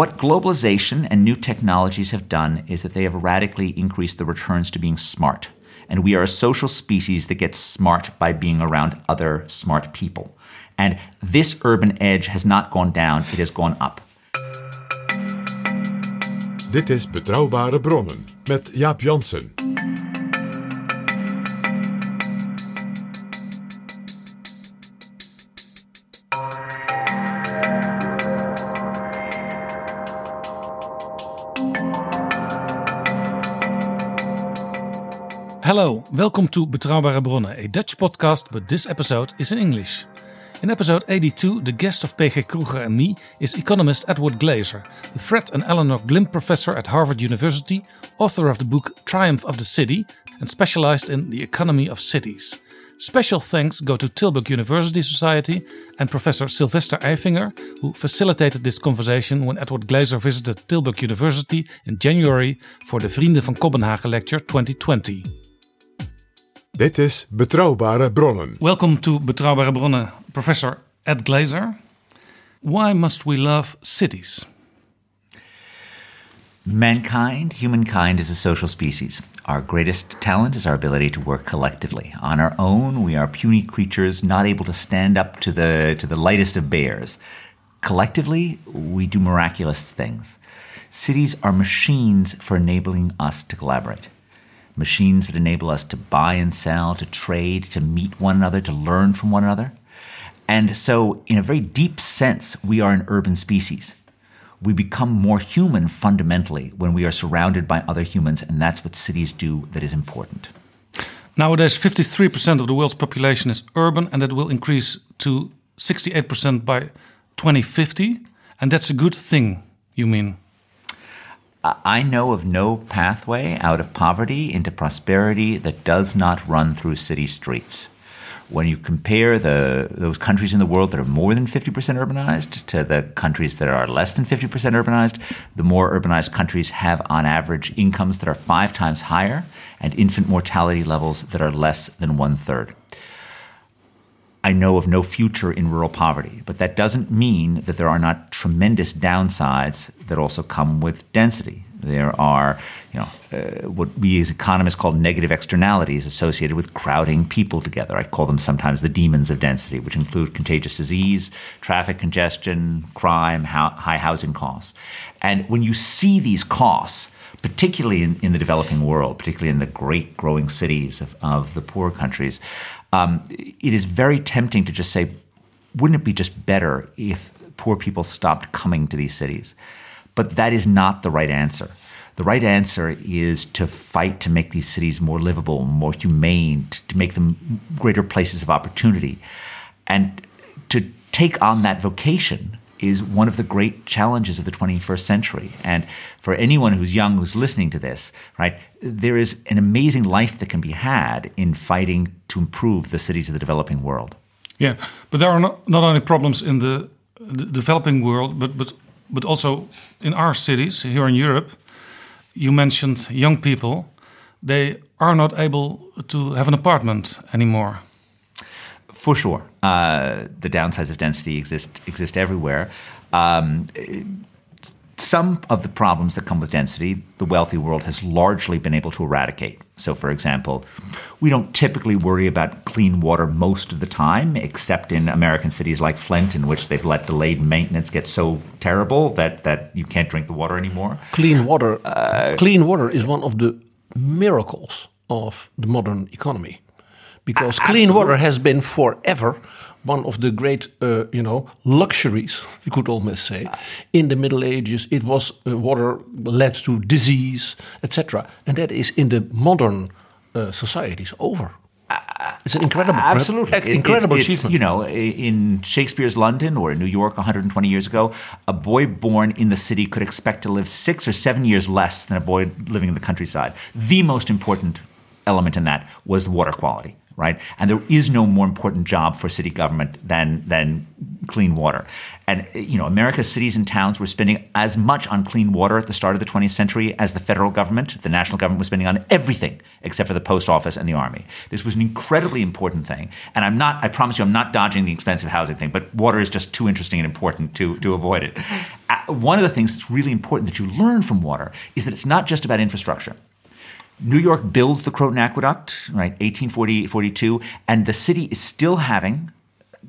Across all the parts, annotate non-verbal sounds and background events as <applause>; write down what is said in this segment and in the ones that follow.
What globalization and new technologies have done is that they have radically increased the returns to being smart. And we are a social species that gets smart by being around other smart people. And this urban edge has not gone down, it has gone up. Dit is Betrouwbare Bronnen met Jaap Jansen. Hello, welcome to Betrouwbare Bronnen, a Dutch podcast, but this episode is in English. In episode 82, the guest of PG Kruger and me is economist Edward Glaeser, the Fred and Eleanor Glimp Professor at Harvard University, author of the book Triumph of the City, and specialized in the economy of cities. Special thanks go to Tilburg University Society and Professor Sylvester Eijffinger, who facilitated this conversation when Edward Glaeser visited Tilburg University in January for the Vrienden van Kopenhagen Lecture 2020. Dit is Betrouwbare Bronnen. Welcome to Betrouwbare Bronnen, Professor Ed Glaeser. Why must we love cities? Mankind, humankind, is a social species. Our greatest talent is our ability to work collectively. On our own, we are puny creatures not able to stand up to the, to the lightest of bears. Collectively, we do miraculous things. Cities are machines for enabling us to collaborate. Machines that enable us to buy and sell, to trade, to meet one another, to learn from one another. And so, in a very deep sense, we are an urban species we become more human fundamentally when we are surrounded by other humans, and that's what cities do that is important. Nowadays, 53% of the world's population is urban, and that will increase to 68% by 2050. And that's a good thing, you mean? I know of no pathway out of poverty into prosperity that does not run through city streets. When you compare the those countries in the world that are more than 50% urbanized to the countries that are less than 50% urbanized, the more urbanized countries have on average incomes that are five times higher and infant mortality levels that are less than one third. I know of no future in rural poverty, but that doesn't mean that there are not tremendous downsides that also come with density. There are, you know, uh, what we as economists call negative externalities associated with crowding people together. I call them sometimes the demons of density, which include contagious disease, traffic congestion, crime, ho- high housing costs. And when you see these costs, particularly in, in the developing world, particularly in the great growing cities of, of the poor countries, um, it is very tempting to just say, wouldn't it be just better if poor people stopped coming to these cities? But that is not the right answer. The right answer is to fight to make these cities more livable, more humane, to make them greater places of opportunity. And to take on that vocation is one of the great challenges of the 21st century. And for anyone who's young who's listening to this, right, there is an amazing life that can be had in fighting to improve the cities of the developing world. Yeah, but there are not, not only problems in the, the developing world, but, but, but also in our cities here in Europe. You mentioned young people, they are not able to have an apartment anymore. For sure, uh, the downsides of density exist exist everywhere. Um, some of the problems that come with density, the wealthy world has largely been able to eradicate. So, for example, we don't typically worry about clean water most of the time, except in American cities like Flint, in which they've let delayed maintenance get so terrible that, that you can't drink the water anymore. Clean water, clean water is one of the miracles of the modern economy, because clean water has been forever one of the great, uh, you know, luxuries <laughs> you could almost say. In the Middle Ages, it was uh, water led to disease, etc., and that is in the modern uh, societies over. It's an incredible, Absolutely, incredible It's- it's, achievement. You know, in Shakespeare's London or in New York 120 years ago, a boy born in the city could expect to live six or seven years less than a boy living in the countryside. The most important element in that was water quality, right? And there is no more important job for city government than than clean water. And you know, America's cities and towns were spending as much on clean water at the start of the 20th century as the federal government, the national government was spending on everything except for the post office and the army. This was an incredibly important thing. And I'm not I promise you I'm not dodging the expensive housing thing, but water is just too interesting and important to to avoid it. Uh, One of the things that's really important that you learn from water is that it's not just about infrastructure. New York builds the Croton Aqueduct, right, 1840, 42, and the city is still having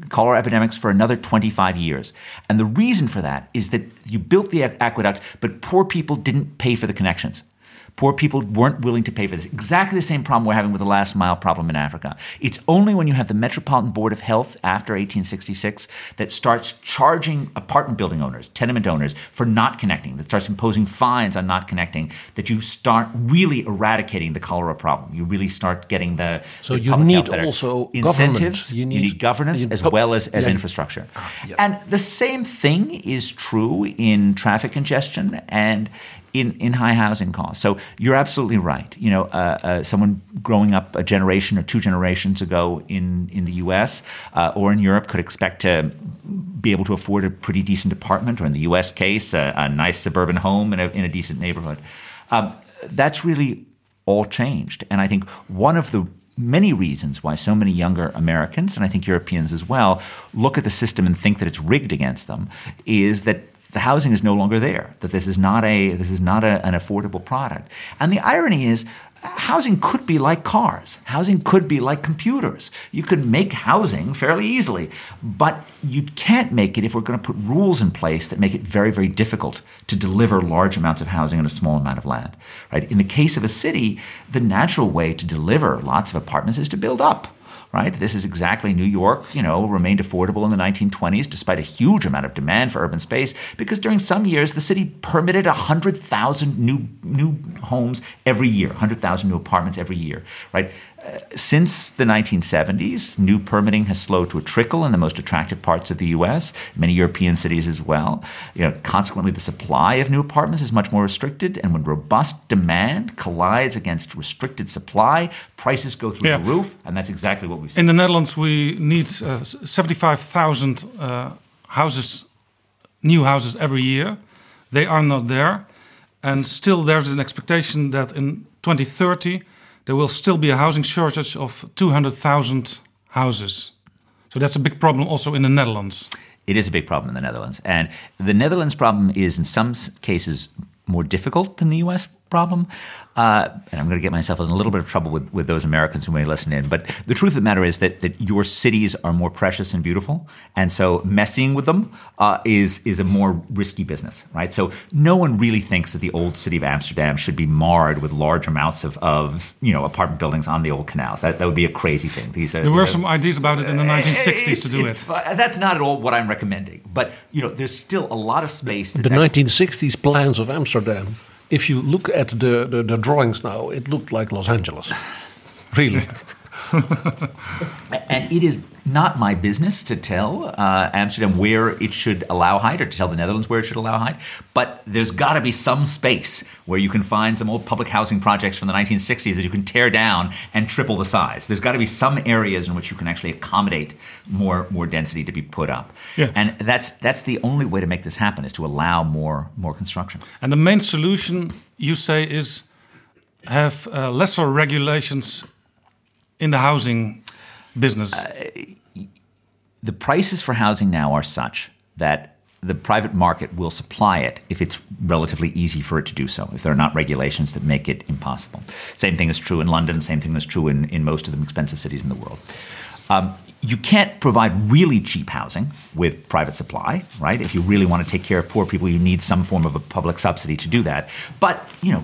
cholera epidemics for another 25 years. And the reason for that is that you built the aqueduct, but poor people didn't pay for the connections. Poor people weren't willing to pay for this. Exactly the same problem we're having with the last mile problem in Africa. It's only when you have the Metropolitan Board of Health after 1866 that starts charging apartment building owners, tenement owners, for not connecting, that starts imposing fines on not connecting, that you start really eradicating the cholera problem. You really start getting the, So the you need also incentives. You You need- need, governance you need as well as, as yeah. infrastructure. Ah, yeah. And the same thing is true in traffic congestion and in, in high housing costs. So you're absolutely right. You know, uh, uh, someone growing up a generation or two generations ago in, in the U.S. Uh, or in Europe could expect to be able to afford a pretty decent apartment, or in the U.S. case, a, a nice suburban home in a, in a decent neighborhood. Um, that's really all changed. And I think one of the many reasons why so many younger Americans, and I think Europeans as well, look at the system and think that it's rigged against them is that the housing is no longer there, that this is not a this is not a, an affordable product. And the irony is housing could be like cars. Housing could be like computers. You could make housing fairly easily, but you can't make it if we're going to put rules in place that make it very, very difficult to deliver large amounts of housing on a small amount of land. Right? In the case of a city, the natural way to deliver lots of apartments is to build up right? This is exactly New York, you know, remained affordable in the 1920s despite a huge amount of demand for urban space because during some years the city permitted 100,000 new new homes every year, 100,000 new apartments every year, right? Since the 1970s, new permitting has slowed to a trickle in the most attractive parts of the U.S., many European cities as well. You know, consequently, the supply of new apartments is much more restricted, and when robust demand collides against restricted supply, prices go through Yeah. the roof, and that's exactly what we've seen. In the Netherlands, we need uh, 75,000 uh, houses, new houses every year. They are not there. And still, there's an expectation that in 2030, there will still be a housing shortage of 200,000 houses. So that's a big problem also in the Netherlands. It is a big problem in the Netherlands. And the Netherlands problem is, in some cases, more difficult than the US problem. Uh, and I'm going to get myself in a little bit of trouble with, with those Americans who may listen in. But the truth of the matter is that, that your cities are more precious and beautiful. And so messing with them uh, is, is a more risky business, right? So no one really thinks that the old city of Amsterdam should be marred with large amounts of, of you know, apartment buildings on the old canals. That, that would be a crazy thing. These are, There you were know, some ideas about it in the <laughs> 1960s to do it's- it. That's not at all what I'm recommending. But you know, there's still a lot of space. The actually- 1960s plans of Amsterdam. If you look at the, the, the drawings now, it looked like Los Angeles. Really. <laughs> <laughs> and it is not my business to tell uh, Amsterdam where it should allow height, or to tell the Netherlands where it should allow height. But there's got to be some space where you can find some old public housing projects from the 1960s that you can tear down and triple the size. There's got to be some areas in which you can actually accommodate more more density to be put up. Yeah. And that's that's the only way to make this happen is to allow more more construction. And the main solution, you say, is have uh, lesser regulations in the housing business. the prices for housing now are such that the private market will supply it if it's relatively easy for it to do so, if there are not regulations that make it impossible. Same thing is true in London, same thing is true in, in most of the expensive cities in the world. Um, you can't provide really cheap housing with private supply, right? If you really want to take care of poor people, you need some form of a public subsidy to do that. But, you know,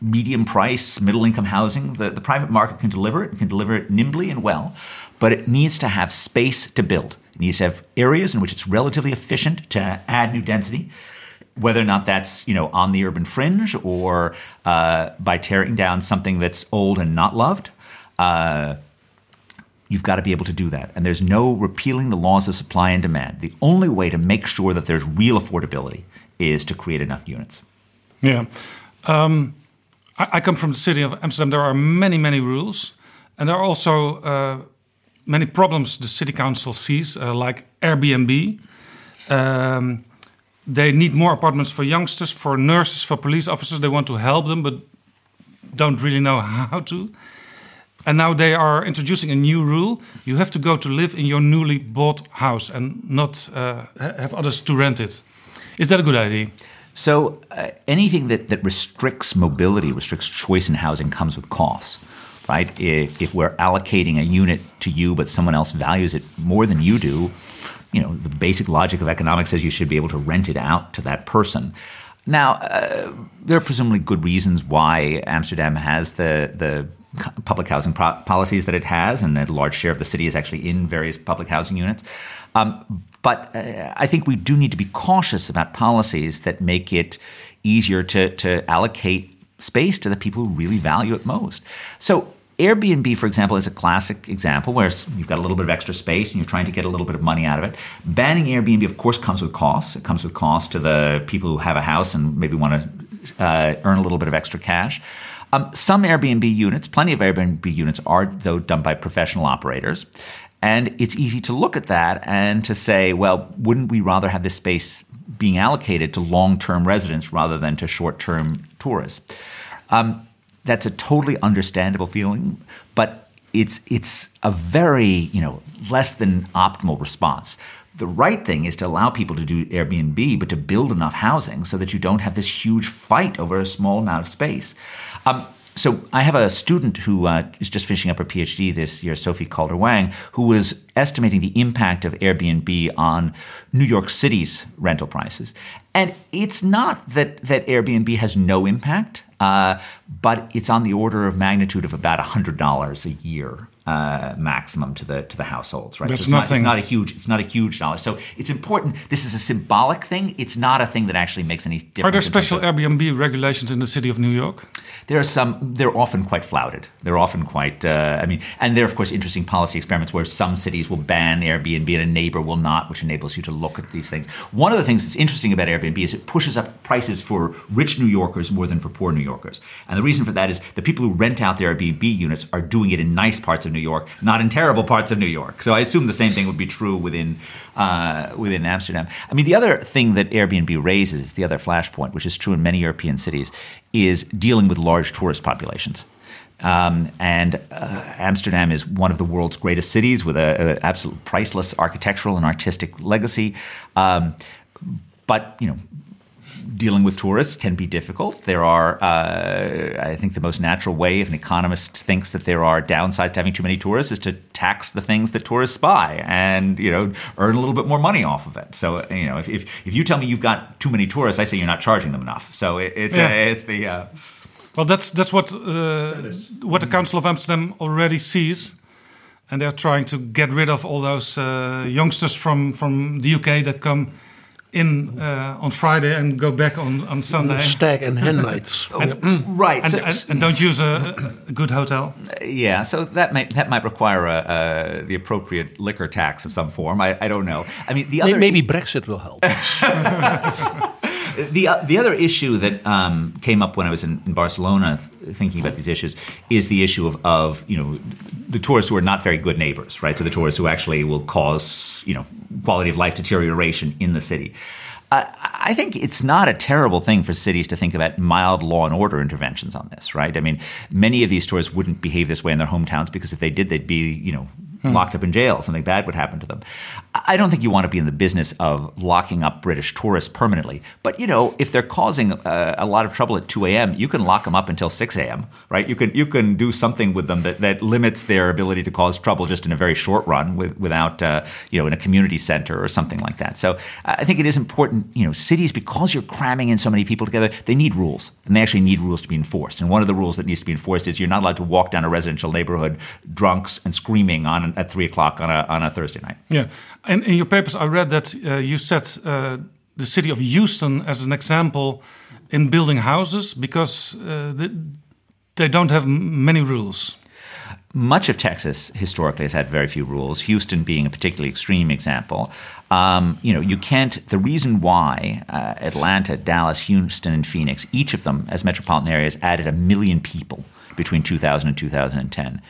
medium price, middle income housing, the, the private market can deliver it, and can deliver it nimbly and well, but it needs to have space to build. It needs to have areas in which it's relatively efficient to add new density. Whether or not that's you know on the urban fringe or uh, by tearing down something that's old and not loved, uh, You've got to be able to do that. And there's no repealing the laws of supply and demand. The only way to make sure that there's real affordability is to create enough units. Yeah. Um, I, come from the city of Amsterdam. There are many, many rules. And there are also uh, many problems the city council sees, uh, like Airbnb. Um, they need more apartments for youngsters, for nurses, for police officers. They want to help them, but don't really know how to. And now they are introducing a new rule. You have to go to live in your newly bought house and not uh, have others to rent it. Is that a good idea? So, uh, anything that, that restricts mobility, restricts choice in housing, comes with costs, right? If, if we're allocating a unit to you, but someone else values it more than you do, you know, the basic logic of economics says you should be able to rent it out to that person. Now, uh, there are presumably good reasons why Amsterdam has the the public housing pro- policies that it has, and a large share of the city is actually in various public housing units. Um, but uh, I think we do need to be cautious about policies that make it easier to, to allocate space to the people who really value it most. So Airbnb, for example, is a classic example where you've got a little bit of extra space and you're trying to get a little bit of money out of it. Banning Airbnb, of course, comes with costs. It comes with costs to the people who have a house and maybe want to uh, earn a little bit of extra cash. Um, some Airbnb units, plenty of Airbnb units, are though done by professional operators. And it's easy to look at that and to say, well, wouldn't we rather have this space being allocated to long term residents rather than to short term tourists? Um, that's a totally understandable feeling, but it's, it's a very, you know, less than optimal response. The right thing is to allow people to do Airbnb, but to build enough housing so that you don't have this huge fight over a small amount of space. Um, so I have a student who uh, is just finishing up her PhD this year, Sophie Calder Wang, who was estimating the impact of Airbnb on New York City's rental prices. And it's not that, that Airbnb has no impact, uh, but it's on the order of magnitude of about $100 a year uh, maximum to the to the households, right? That's so it's nothing. Not, it's not a huge. It's not a huge dollar. So it's important. This is a symbolic thing. It's not a thing that actually makes any difference. Are there special Airbnb regulations in the city of New York? There are some. They're often quite flouted. They're often quite. Uh, I mean, and there are of course interesting policy experiments where some cities will ban Airbnb and a neighbor will not, which enables you to look at these things. One of the things that's interesting about Airbnb is it pushes up prices for rich New Yorkers more than for poor New Yorkers. And the reason for that is the people who rent out their Airbnb units are doing it in nice parts of New York, not in terrible parts of New York. So I assume the same thing would be true within uh, within Amsterdam. I mean, the other thing that Airbnb raises, the other flashpoint, which is true in many European cities, is dealing with large tourist populations. Um, and uh, Amsterdam is one of the world's greatest cities with an absolute priceless architectural and artistic legacy. Um, but you know, dealing with tourists can be difficult. There are, uh, I think, the most natural way if an economist thinks that there are downsides to having too many tourists is to tax the things that tourists buy and you know earn a little bit more money off of it. So you know, if if, if you tell me you've got too many tourists, I say you're not charging them enough. So it, it's yeah. uh, it's the. Uh, well, that's that's what uh, what the Council of Amsterdam already sees and they're trying to get rid of all those uh, youngsters from, from the UK that come in uh, on Friday and go back on, on Sunday. Stag and hen nights. <laughs> and, oh, right. And, so, and, and, don't use a, a good hotel. Yeah, so that might that might require a, a, the appropriate liquor tax of some form. I, I don't know. I mean, the other maybe Brexit will help. <laughs> the uh, the other issue that um, came up when I was in, in, Barcelona thinking about these issues is the issue of, of you know the tourists who are not very good neighbors, right? So the tourists who actually will cause you know quality of life deterioration in the city. Uh, I think it's not a terrible thing for cities to think about mild law and order interventions on this, right? I mean, many of these tourists wouldn't behave this way in their hometowns because if they did, they'd be, you know, locked up in jail, something bad would happen to them. I don't think you want to be in the business of locking up British tourists permanently. But you know, if they're causing uh, a lot of trouble at 2 a.m., you can lock them up until 6 a.m. Right? You can you can do something with them that, that limits their ability to cause trouble just in a very short run, with, without uh, you know in a community center or something like that. So I think it is important. You know, cities because you're cramming in so many people together, they need rules, and they actually need rules to be enforced. And one of the rules that needs to be enforced is you're not allowed to walk down a residential neighborhood drunks and screaming on at three o'clock on a on a Thursday night. Yeah, and in your papers, I read that uh, you set uh, the city of Houston as an example in building houses because uh, they, they don't have many rules. Much of Texas historically has had very few rules. Houston being a particularly extreme example. Um, you know, you can't. The reason why uh, Atlanta, Dallas, Houston, and Phoenix, each of them as metropolitan areas, added a million people between 2000 and 2010.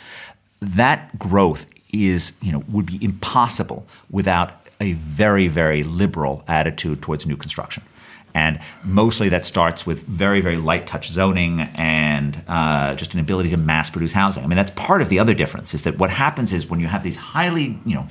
That growth is, you know, would be impossible without a very, very liberal attitude towards new construction. And mostly that starts with very, very light touch zoning and uh, just an ability to mass produce housing. I mean, that's part of the other difference is that what happens is when you have these highly, you know,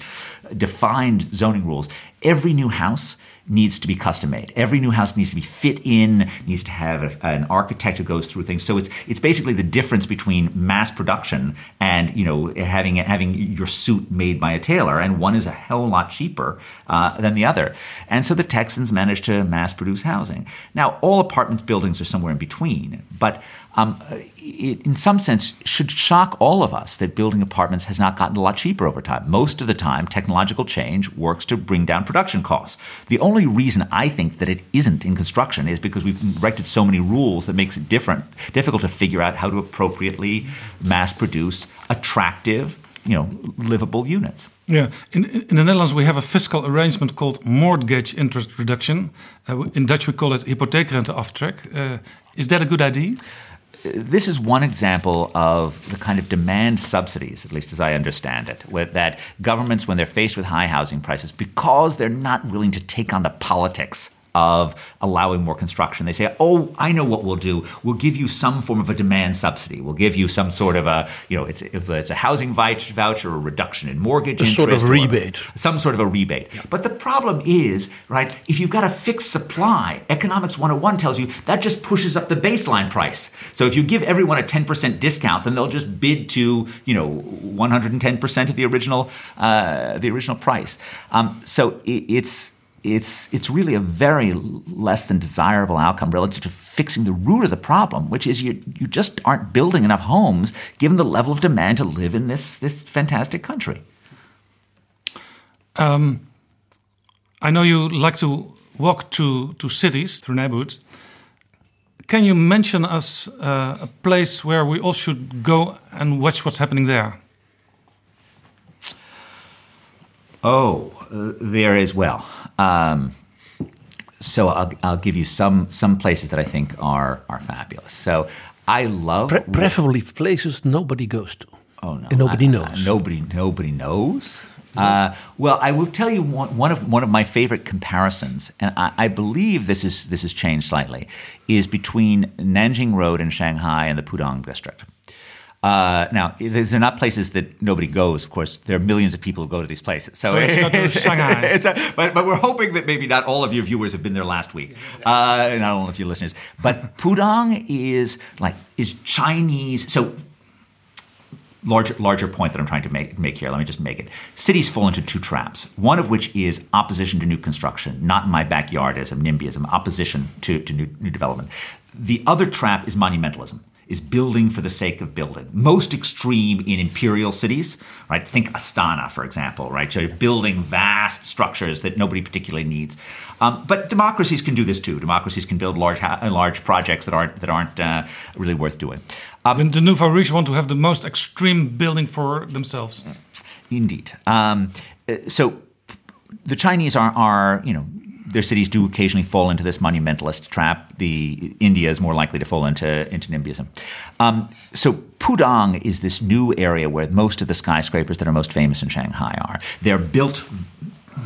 defined zoning rules, every new house needs to be custom made. Every new house needs to be fit in, needs to have a, an architect who goes through things. So it's it's basically the difference between mass production and you know having having your suit made by a tailor, and one is a hell lot cheaper uh, than the other. And so the Texans managed to mass produce housing. Now all apartment buildings are somewhere in between, but um, it, in some sense, should shock all of us that building apartments has not gotten a lot cheaper over time. Most of the time, technological change works to bring down production costs. The only reason I think that it isn't in construction is because we've erected so many rules that makes it different, difficult to figure out how to appropriately mass produce attractive, you know, livable units. Yeah, in, in the Netherlands we have a fiscal arrangement called mortgage interest reduction. Uh, in Dutch we call it hypotheekrenteaftrek. Uh, is that a good idea? This is one example of the kind of demand subsidies, at least as I understand it, that governments, when they're faced with high housing prices, because they're not willing to take on the politics of allowing more construction. They say, "Oh, I know what we'll do. We'll give you some form of a demand subsidy. We'll give you some sort of a, you know, it's if it's a housing voucher, or a reduction in mortgage, a interest, sort of rebate, some sort of a rebate." Yeah. But the problem is, right? If you've got a fixed supply, Economics 101 tells you that just pushes up the baseline price. So if you give everyone a 10% discount, then they'll just bid to, you know, 110% of the original, uh, the original price. Um, so it, it's it's it's really a very less than desirable outcome relative to fixing the root of the problem, which is you you just aren't building enough homes given the level of demand to live in this this fantastic country. Um, I know you like to walk to to cities through neighborhoods. Can you mention us uh, a place where we all should go and watch what's happening there? Oh, uh, there is well. Um, so I'll, I'll give you some some places that I think are are fabulous. So I love Pre- preferably places nobody goes to. Oh no, and nobody I, knows. I, nobody nobody knows. Uh, well, I will tell you one, one, of one of my favorite comparisons, and I, I, believe this is this has changed slightly, is between Nanjing Road in Shanghai and the Pudong district. Uh, now, these are not places that nobody goes. Of course, there are millions of people who go to these places. So, so it's, <laughs> Shanghai. It's a, but, but we're hoping that maybe not all of your viewers have been there last week. Uh, not all of your listeners. But Pudong is like is Chinese. So larger larger point that I'm trying to make, make here. Let me just make it. Cities fall into two traps. One of which is opposition to new construction, not in my backyardism, NIMBYism, opposition to, to new, new development. The other trap is monumentalism is building for the sake of building. Most extreme in imperial cities, right? Think Astana, for example, right? So you're building vast structures that nobody particularly needs. Um, but democracies can do this too. Democracies can build large large projects that aren't that aren't uh, really worth doing. Um, the, the nouveau riche want to have the most extreme building for themselves. Indeed. Um, so the Chinese are, are you know their cities do occasionally fall into this monumentalist trap. The India is more likely to fall into into NIMBYism. Um, so Pudong is this new area where most of the skyscrapers that are most famous in Shanghai are. They're built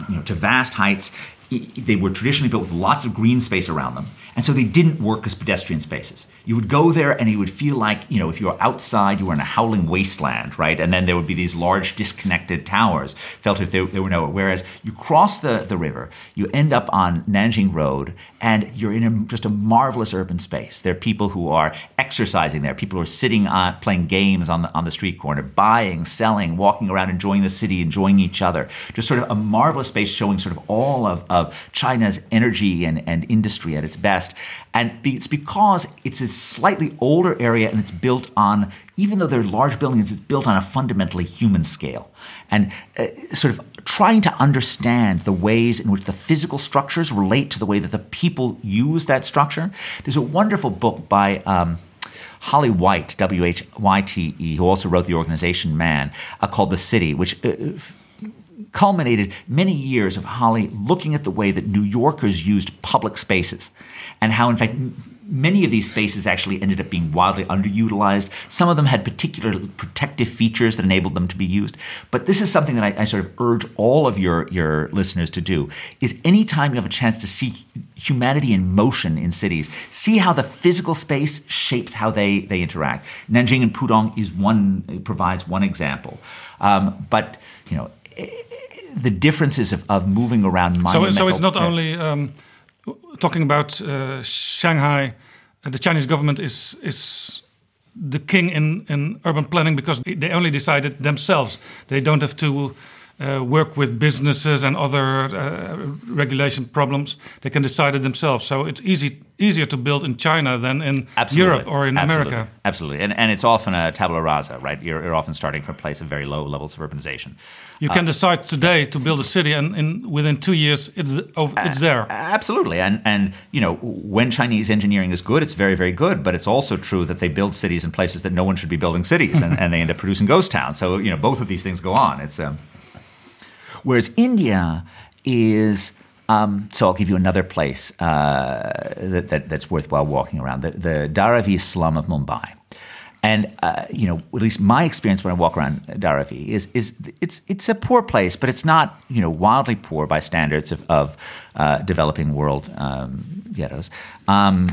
you know, to vast heights they were traditionally built with lots of green space around them. And so they didn't work as pedestrian spaces. You would go there and you would feel like, you know, if you were outside, you were in a howling wasteland, right? And then there would be these large disconnected towers, felt if they were nowhere. Whereas you cross the, the river, you end up on Nanjing Road, and you're in a, just a marvelous urban space. There are people who are exercising there, people who are sitting on, playing games on the, on the street corner, buying, selling, walking around, enjoying the city, enjoying each other. Just sort of a marvelous space showing sort of all of, of China's energy and, and industry at its best. And it's because it's a slightly older area and it's built on, even though they're large buildings, it's built on a fundamentally human scale. And uh, sort of trying to understand the ways in which the physical structures relate to the way that the people use that structure. There's a wonderful book by. Um, Holly Whyte, W H Y T E, who also wrote The Organization Man, uh, called The City, which uh, culminated many years of Holly looking at the way that New Yorkers used public spaces and how, in fact, many of these spaces actually ended up being wildly underutilized. Some of them had particular protective features that enabled them to be used. But this is something that I, I, sort of urge all of your, your listeners to do is anytime you have a chance to see humanity in motion in cities, see how the physical space shapes how they, they interact. Nanjing and Pudong is one, provides one example. Um, but, you know, the differences of, of moving around so, so it's not only um, talking about uh, Shanghai, uh, the Chinese government is is the king in, in urban planning because they only decided themselves. They don't have to uh, work with businesses and other uh, regulation problems. They can decide it themselves. So it's easy easier to build in China than in Absolutely. Europe or in Absolutely. America. Absolutely, and and it's often a tabula rasa, right? You're, you're often starting from a place of very low levels of urbanization. You can uh, decide today to build a city, and in within two years, it's it's there. absolutely, and and you know when Chinese engineering is good, it's very very good. But it's also true that they build cities in places that no one should be building cities, and, and they end up producing ghost towns. So you know both of these things go on. It's um, Whereas India is. Um, so I'll give you another place uh, that, that, that's worthwhile walking around the, the Dharavi slum of Mumbai. And uh, you know, at least my experience when I walk around Dharavi is is it's it's a poor place, but it's not you know wildly poor by standards of, of uh, developing world um, ghettos. Um,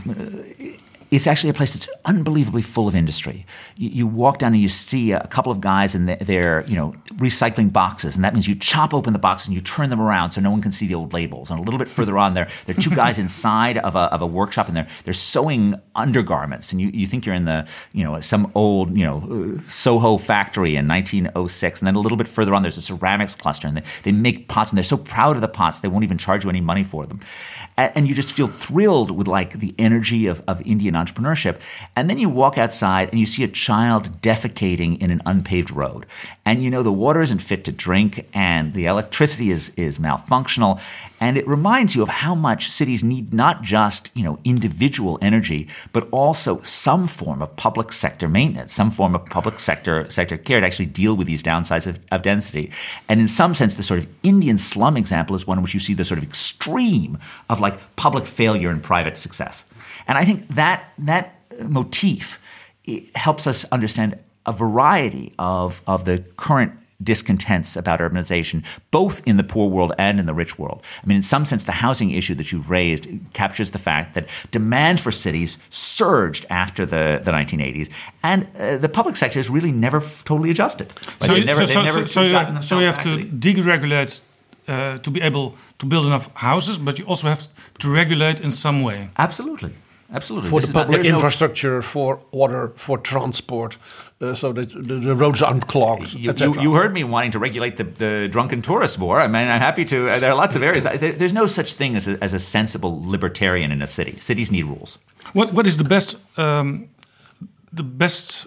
it's actually a place that's unbelievably full of industry. You, you, walk down and you see a couple of guys and they're, you know, recycling boxes, and that means you chop open the box and you turn them around so no one can see the old labels. And a little bit further on, there, there are two guys <laughs> inside of a, of a workshop, and they're they're sewing undergarments, and you, you think you're in the, you know, some old, you know, Soho factory in 1906. And then a little bit further on, there's a ceramics cluster, and they, they make pots, and they're so proud of the pots they won't even charge you any money for them. And, and you just feel thrilled with like the energy of, of Indian entrepreneurship. And then you walk outside and you see a child defecating in an unpaved road. And you know the water isn't fit to drink and the electricity is, is malfunctional. And it reminds you of how much cities need not just, you know, individual energy, but also some form of public sector maintenance, some form of public sector sector care to actually deal with these downsides of, of density. And in some sense, the sort of Indian slum example is one in which you see the sort of extreme of like public failure and private success. And I think that that motif helps us understand a variety of, of the current discontents about urbanization, both in the poor world and in the rich world. I mean, in some sense, the housing issue that you've raised captures the fact that demand for cities surged after the, the 1980s, and uh, the public sector has really never totally adjusted. So, never, so, so, so, you, so you have to deregulate uh, to be able to build enough houses, but you also have to regulate in some way. Absolutely. Absolutely. For this the public not, infrastructure, no... for water, for transport, uh, so that the, the, roads aren't clogged. You, you, you, heard me wanting to regulate the, the drunken tourist more. I mean, I'm happy to. Uh, there are lots of areas. there, there's no such thing as a, as a sensible libertarian in a city. Cities need rules. What What is the best um, the best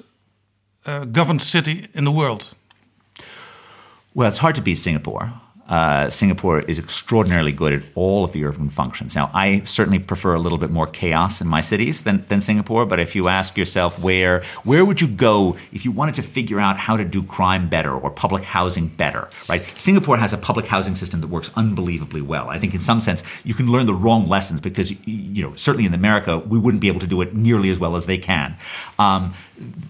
uh, governed city in the world? Well, it's hard to beat Singapore. Uh, Singapore is extraordinarily good at all of the urban functions. Now, I certainly prefer a little bit more chaos in my cities than, than Singapore, but if you ask yourself where where would you go if you wanted to figure out how to do crime better or public housing better, right? Singapore has a public housing system that works unbelievably well. I think in some sense you can learn the wrong lessons because you know certainly in America we wouldn't be able to do it nearly as well as they can. Um,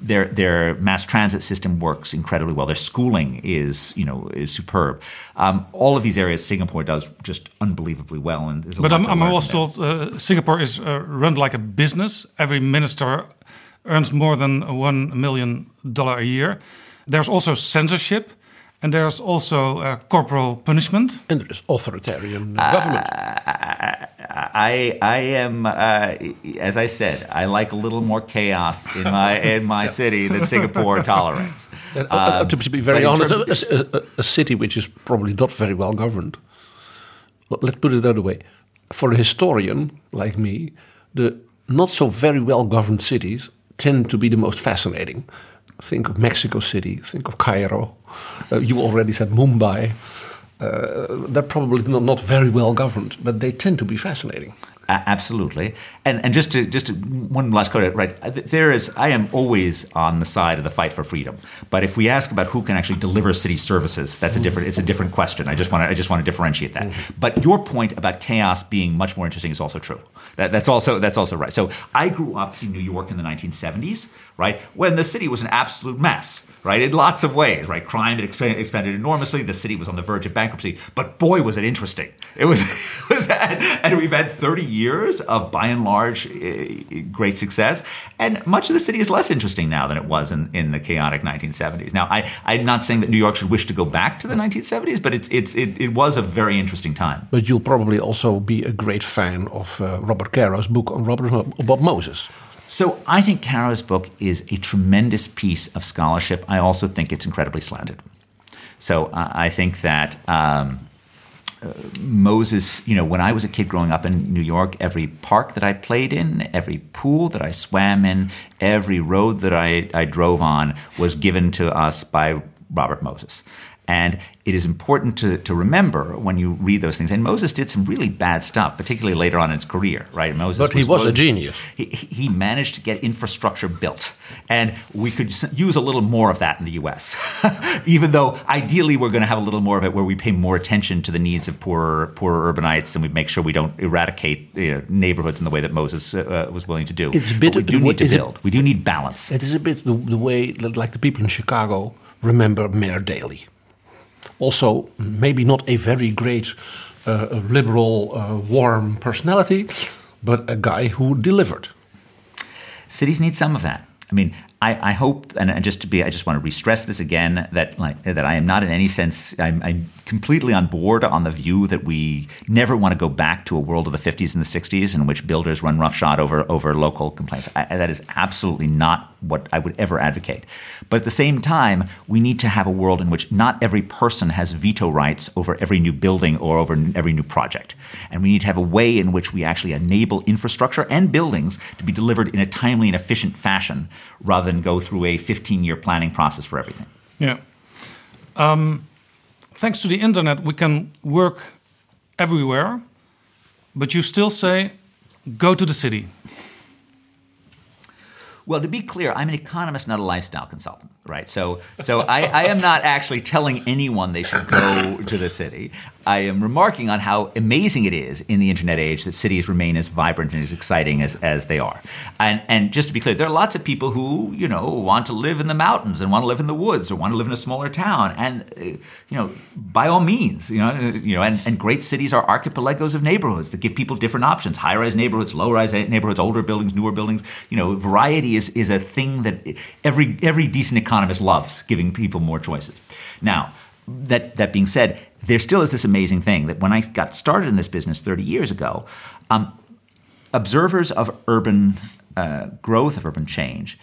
their their mass transit system works incredibly well. Their schooling is you know is superb. Um, all of these areas Singapore does just unbelievably well. And a But I'm, I'm also told uh, Singapore is uh, run like a business. Every minister earns more than one million dollar a year. There's also censorship, and there's also uh, corporal punishment. And there is authoritarian uh, government. I I am uh, as I said I like a little more chaos in my <laughs> in my city than Singapore tolerates. Uh, uh, Um, to be very honest, a, a- a city which is probably not very well governed. Let's put it the other way. For a historian like me, the not so very well governed cities tend to be the most fascinating. Think of Mexico City, think of Cairo. Uh, you already said Mumbai. Uh, they're probably not, not very well governed, but they tend to be fascinating. A- absolutely, and and just to just to, one last quote, right? uh, There is, I am always on the side of the fight for freedom. But if we ask about who can actually deliver city services, that's a different. It's a different question. I just want to I just want to differentiate that. But your point about chaos being much more interesting is also true. That, that's also that's also right. So I grew up in New York in the 1970s, right, when the city was an absolute mess. Right, in lots of ways, right? Crime had expanded, expanded enormously. The city was on the verge of bankruptcy, but boy, was it interesting! It was, <laughs> it was and we've had 30 years of, by and large, great success. And much of the city is less interesting now than it was in, in the chaotic 1970s. Now, I, I'm not saying that New York should wish to go back to the 1970s, but it's, it's, it, it was a very interesting time. But you'll probably also be a great fan of uh, Robert Caro's book on Robert Bob Moses. So I think Caro's book is a tremendous piece of scholarship. I also think it's incredibly slanted. So uh, I think that um, Moses, you know, when I was a kid growing up in New York, every park that I played in, every pool that I swam in, every road that I, I drove on was given to us by Robert Moses. And it is important to, to remember when you read those things. And Moses did some really bad stuff, particularly later on in his career, right? Moses But he was a genius. He, he managed to get infrastructure built. And we could use a little more of that in the US. <laughs> Even though ideally we're going to have a little more of it where we pay more attention to the needs of poorer, poorer urbanites and we make sure we don't eradicate you know, neighborhoods in the way that Moses uh, was willing to do. It's a bit but we of- do need to is it- build. we do need balance. It is a bit the, the way that, like the people in Chicago remember Mayor Daley. Also, maybe not a very great uh, liberal, uh, warm personality, but a guy who delivered. cities need some of that. I mean, I, I hope, and, just to be, I just want to re-stress this again that like that I am not in any sense, I'm, I'm completely on board on the view that we never want to go back to a world of the 50s and the 60s in which builders run roughshod over over local complaints. I, that is absolutely not what I would ever advocate. But at the same time, we need to have a world in which not every person has veto rights over every new building or over every new project. And we need to have a way in which we actually enable infrastructure and buildings to be delivered in a timely and efficient fashion rather than go through a 15 year planning process for everything. Yeah. Um, thanks to the internet, we can work everywhere, but you still say, go to the city. Well, to be clear, I'm an economist, not a lifestyle consultant, right? So, so I, I am not actually telling anyone they should go to the city. I am remarking on how amazing it is in the internet age that cities remain as vibrant and as exciting as, as they are. And, and just to be clear, there are lots of people who, you know, want to live in the mountains and want to live in the woods or want to live in a smaller town. And, uh, you know, by all means, you know, you know and, and great cities are archipelagos of neighborhoods that give people different options high rise neighborhoods, low rise neighborhoods, older buildings, newer buildings. You know, variety is, is a thing that every, every decent economist loves, giving people more choices. Now, that, that being said, there still is this amazing thing that when I got started in this business 30 years ago, um, observers of urban uh, growth, of urban change,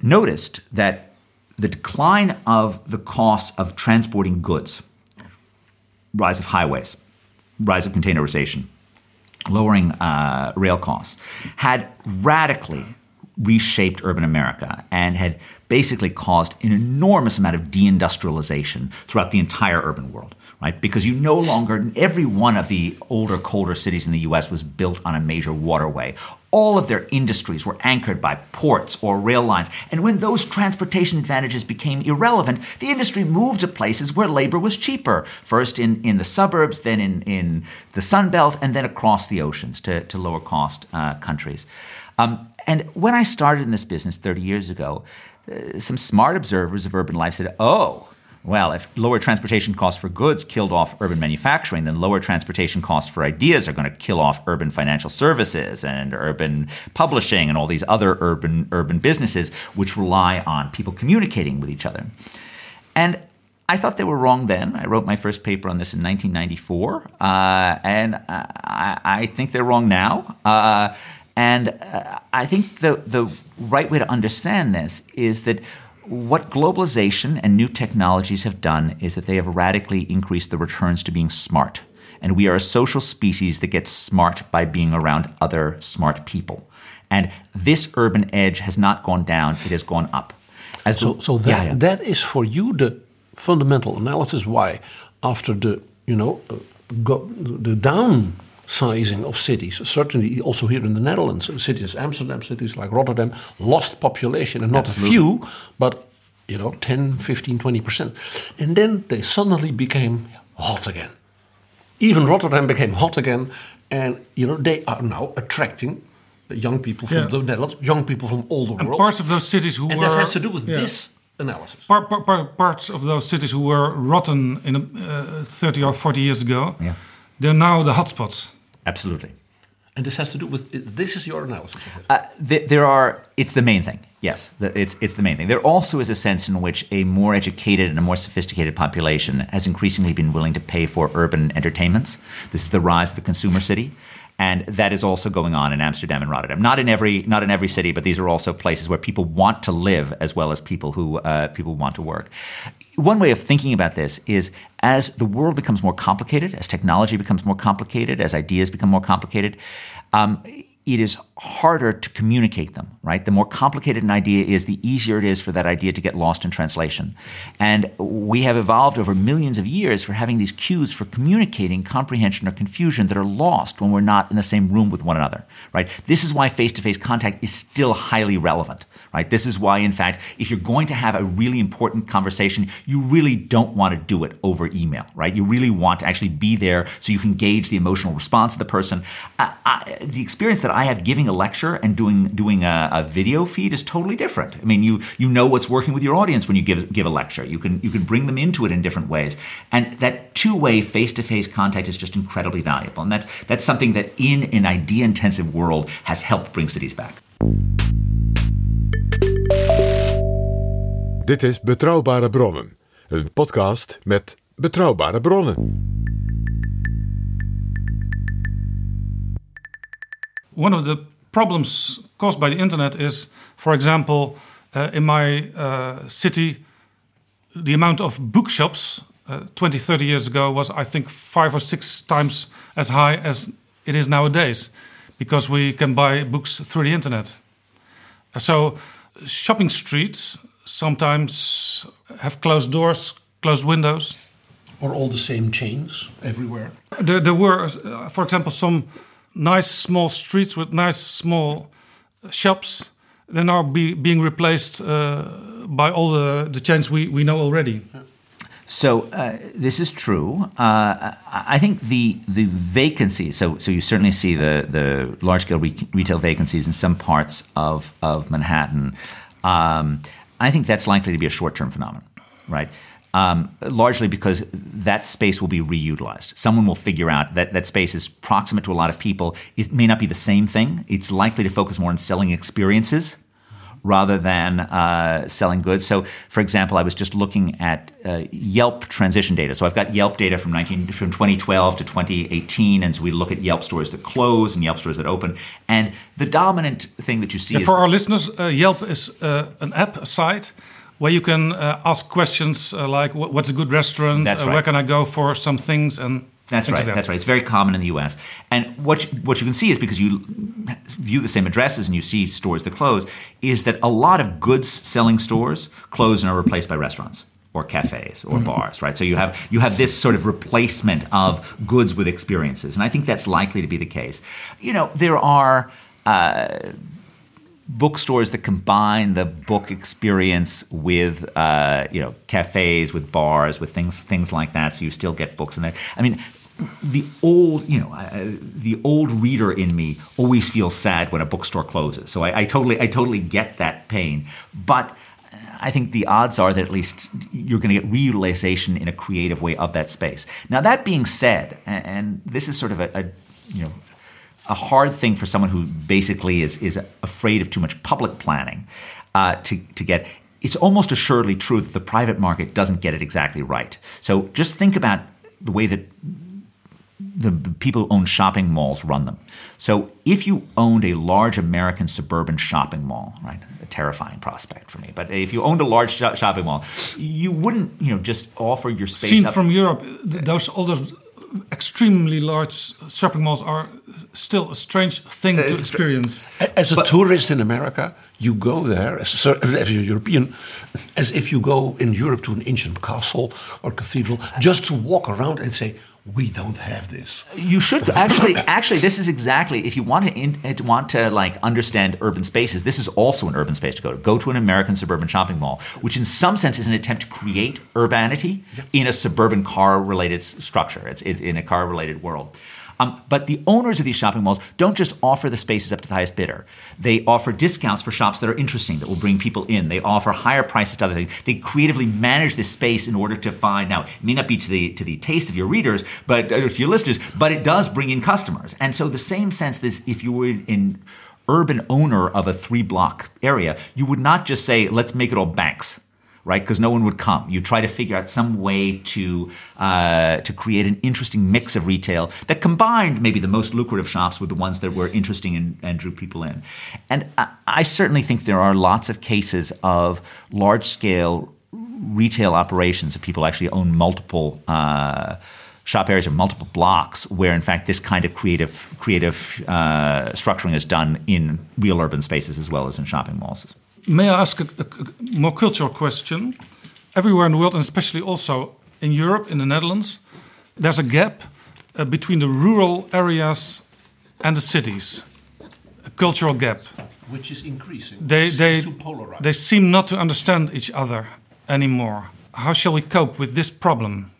noticed that the decline of the cost of transporting goods, rise of highways, rise of containerization, lowering uh, rail costs, had radically reshaped urban America and had basically caused an enormous amount of deindustrialization throughout the entire urban world right? Because you no longer, every one of the older, colder cities in the US was built on a major waterway. All of their industries were anchored by ports or rail lines. And when those transportation advantages became irrelevant, the industry moved to places where labor was cheaper. First in, in the suburbs, then in, in the Sun Belt, and then across the oceans to, to lower cost uh, countries. Um, and when I started in this business 30 years ago, some smart observers of urban life said, oh, well, if lower transportation costs for goods killed off urban manufacturing, then lower transportation costs for ideas are going to kill off urban financial services and urban publishing and all these other urban urban businesses which rely on people communicating with each other. And I thought they were wrong then. I wrote my first paper on this in 1994, uh, and I, I, think they're wrong now. Uh, and uh, I think the the right way to understand this is that what globalization and new technologies have done is that they have radically increased the returns to being smart. And we are a social species that gets smart by being around other smart people. And this urban edge has not gone down, it has gone up. As so, the, so that, yeah, yeah. that is for you the fundamental analysis why, after the, you know, uh, go, the downsizing of cities, certainly also here in the Netherlands, cities, Amsterdam, cities like Rotterdam, lost population, and not Absolutely. a few, but you know, 10, 15, 20%. And then they suddenly became hot again. Even Rotterdam became hot again. And, you know, they are now attracting young people from yeah. the Netherlands, young people from all the and world. parts of those cities who and were... And this has to do with yeah. this analysis. Par, par, par, parts of those cities who were rotten in uh, 30 or 40 years ago, yeah. they're now the hotspots. Absolutely. And this has to do with this is your analysis. Uh, there are. It's the main thing. Yes, it's it's the main thing. There also is a sense in which a more educated and a more sophisticated population has increasingly been willing to pay for urban entertainments. This is the rise of the consumer city and that is also going on in Amsterdam and Rotterdam. Not in every not in every city, but these are also places where people want to live as well as people who uh, people want to work. One way of thinking about this is as the world becomes more complicated, as technology becomes more complicated, as ideas become more complicated. Um, it is harder to communicate them, right? The more complicated an idea is, the easier it is for that idea to get lost in translation. And we have evolved over millions of years for having these cues for communicating comprehension or confusion that are lost when we're not in the same room with one another, right? This is why face to face contact is still highly relevant, right? This is why, in fact, if you're going to have a really important conversation, you really don't want to do it over email, right? You really want to actually be there so you can gauge the emotional response of the person. I, I, the experience that have giving a lecture and doing doing a, a, video feed is totally different. I mean, you you know what's working with your audience when you give give a lecture. You can you can bring them into it in different ways, and that two way face to face contact is just incredibly valuable. And that's that's something that in an idea intensive world has helped bring cities back. Dit is Betrouwbare Bronnen, een podcast met betrouwbare bronnen. One of the problems caused by the internet is, for example, uh, in my uh, city, the amount of bookshops uh, 20, 30 years ago was, I think, five or six times as high as it is nowadays because we can buy books through the internet. So, shopping streets sometimes have closed doors, closed windows. Or all the same chains everywhere? There, there were, uh, for example, some nice small streets with nice small shops. They're now be, being replaced uh, by all the, the chains we, we know already. So uh, this is true. Uh, I think the the vacancies. So so you certainly see the the large scale re- retail vacancies in some parts of of Manhattan. Um, I think that's likely to be a short term phenomenon, right? Um, largely because that space will be reutilized. Someone will figure out that that space is proximate to a lot of people. It may not be the same thing. It's likely to focus more on selling experiences rather than uh, selling goods. So, for example, I was just looking at uh, Yelp transition data. So I've got Yelp data from 19 from 2012 to 2018, and so we look at Yelp stores that close and Yelp stores that open. And the dominant thing that you see yeah, for our listeners, uh, Yelp is uh, an app, a site where you can uh, ask questions uh, like what's a good restaurant right. uh, where can i go for some things and That's right. that. That's right. It's very common in the U.S. And what you, what you can see is because you view the same addresses and you see stores that close, is that a lot of goods selling stores close and are replaced by restaurants or cafes or bars. Right. So you have you have this sort of replacement of goods with experiences, and I think that's likely to be the case. You know, there are. Uh, bookstores that combine the book experience with uh, you know cafes, with bars, with things things like that. So you still get books in there. I mean. The old, you know, uh, the old reader in me always feels sad when a bookstore closes. So I, I totally, I totally get that pain. But I think the odds are that at least you're going to get reutilization in a creative way of that space. Now, that being said, and, and this is sort of a, a you know a hard thing for someone who basically is is afraid of too much public planning uh, to to get. It's almost assuredly true that the private market doesn't get it exactly right. So just think about the way that the people who own shopping malls run them. So if you owned a large American suburban shopping mall, right, a terrifying prospect for me. But if you owned a large sho- shopping mall, you wouldn't, you know, just offer your space Seen up. from Europe, those all those extremely large shopping malls are still a strange thing to experience. As a tourist in America, you go there as a, cer- as a European, as if you go in Europe to an ancient castle or cathedral, just to walk around and say, "We don't have this." You should actually. Actually, this is exactly if you want to in, uh, want to like understand urban spaces. This is also an urban space to go to. Go to an American suburban shopping mall, which in some sense is an attempt to create urbanity in a suburban car-related structure. It's, it's in a car-related world. Um, but the owners of these shopping malls don't just offer the spaces up to the highest bidder. They offer discounts for shops that are interesting, that will bring people in. They offer higher prices to other things. They creatively manage this space in order to find. Now, it may not be to the to the taste of your readers, but uh, to your listeners, but it does bring in customers. And so, the same sense, this if you were in urban owner of a three block area, you would not just say, "Let's make it all banks." Right? Because no one would come. You try to figure out some way to uh, to create an interesting mix of retail that combined maybe the most lucrative shops with the ones that were interesting and, and drew people in. And I, I certainly think there are lots of cases of large scale retail operations of people actually own multiple. Uh, shop areas or multiple blocks where in fact this kind of creative creative uh, structuring is done in real urban spaces as well as in shopping malls May I ask a, a- a more cultural question? Everywhere in the world, and especially also in Europe, in the Netherlands, there's a gap uh, between the rural areas and the cities. A cultural gap. Which is increasing. They, they, they seem not to understand each other anymore. How shall we cope with this problem?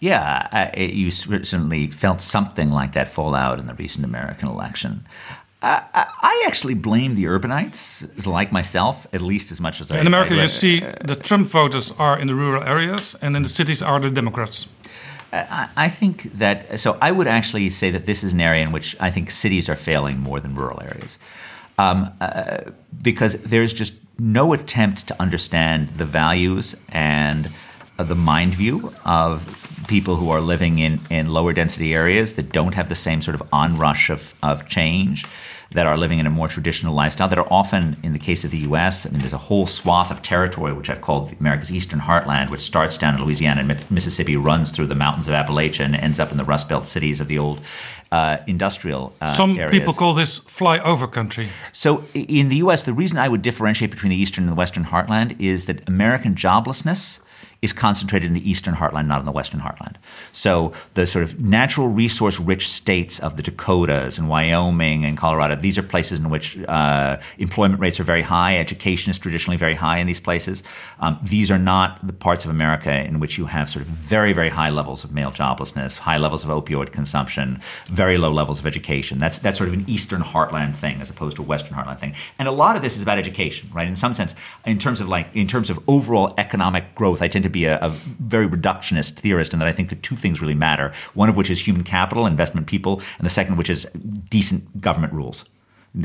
Yeah, uh, you certainly felt something like that fall out in the recent American election. Uh, I I actually blame the urbanites, like myself, at least as much as I. In America, I, you see the Trump voters are in the rural areas, and in the cities are the Democrats. I, I think that. So I would actually say that this is an area in which I think cities are failing more than rural areas, um, uh, because there's just no attempt to understand the values and uh, the mind view of people who are living in, in lower density areas that don't have the same sort of onrush of, of change, that are living in a more traditional lifestyle, that are often, in the case of the US, I mean, there's a whole swath of territory, which I've called America's Eastern Heartland, which starts down in Louisiana and Mississippi, runs through the mountains of Appalachia, and ends up in the Rust Belt cities of the old uh, industrial uh, Some areas. people call this flyover country. So in the U.S., the reason I would differentiate between the Eastern and the Western Heartland is that American joblessness is concentrated in the Eastern Heartland, not in the Western Heartland. So the sort of natural resource rich states of the Dakotas and Wyoming and Colorado, these are places in which uh, employment rates are very high. Education is traditionally very high in these places. Um, these are not the parts of America in which you have sort of very, very high levels of male joblessness, high levels of opioid consumption, very low levels of education. That's, that's sort of an Eastern Heartland thing as opposed to a Western Heartland thing. And a lot of this is about education, right? In some sense, in terms of like, in terms of overall economic growth, I tend to be a, a very reductionist theorist in that I think the two things really matter. One of which is human capital, investment people, and the second of which is decent government rules.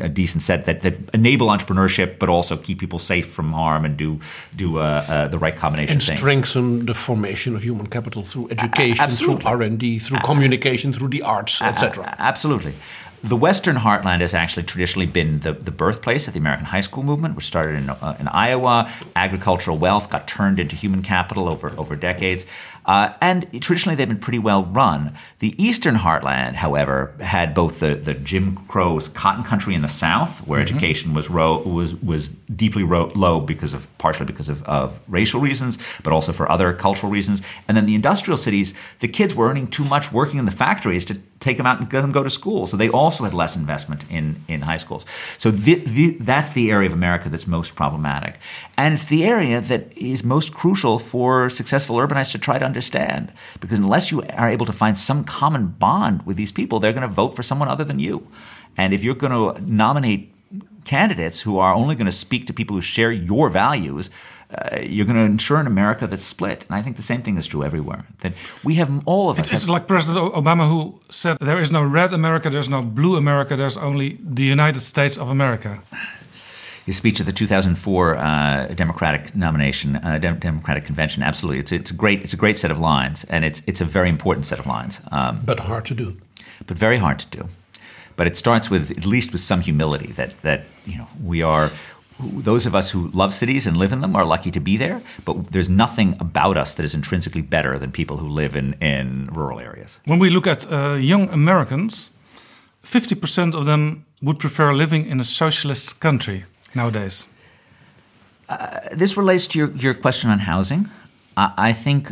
A decent set that, that enable entrepreneurship, but also keep people safe from harm and do do uh, uh, the right combination and of things. strengthen the formation of human capital through education, through. R and D, through communication, through the arts, etc. A- Absolutely. The Western heartland has actually traditionally been the, the birthplace of the American high school movement, which started in, uh, in Iowa. Agricultural wealth got turned into human capital over, over decades. Uh, and traditionally, they've been pretty well run. The Eastern Heartland, however, had both the, the Jim Crow's cotton country in the South, where mm-hmm. education was ro- was was deeply ro- low because of partially because of, of racial reasons, but also for other cultural reasons. And then the industrial cities, the kids were earning too much working in the factories to take them out and let them go to school. So they also had less investment in, in high schools. So the, the, that's the area of America that's most problematic. And it's the area that is most crucial for successful urbanites to try to understand. Because unless you are able to find some common bond with these people, they're going to vote for someone other than you. And if you're going to nominate candidates who are only going to speak to people who share your values, uh, you're going to ensure an America that's split. And I think the same thing is true everywhere. That we have all of us. It's, like President Obama who said, "There is no red America, there's no blue America, there's only the United States of America." His speech at the 2004 uh, Democratic nomination, uh, Dem- Democratic convention, absolutely, it's, it's a great, it's a great set of lines, and it's it's a very important set of lines. Um, but hard to do. But very hard to do. But it starts with at least with some humility that that you know we are those of us who love cities and live in them are lucky to be there, but there's nothing about us that is intrinsically better than people who live in, in rural areas. When we look at uh, young Americans, 50% of them would prefer living in a socialist country nowadays. Uh, this relates to your, your question on housing. I, I think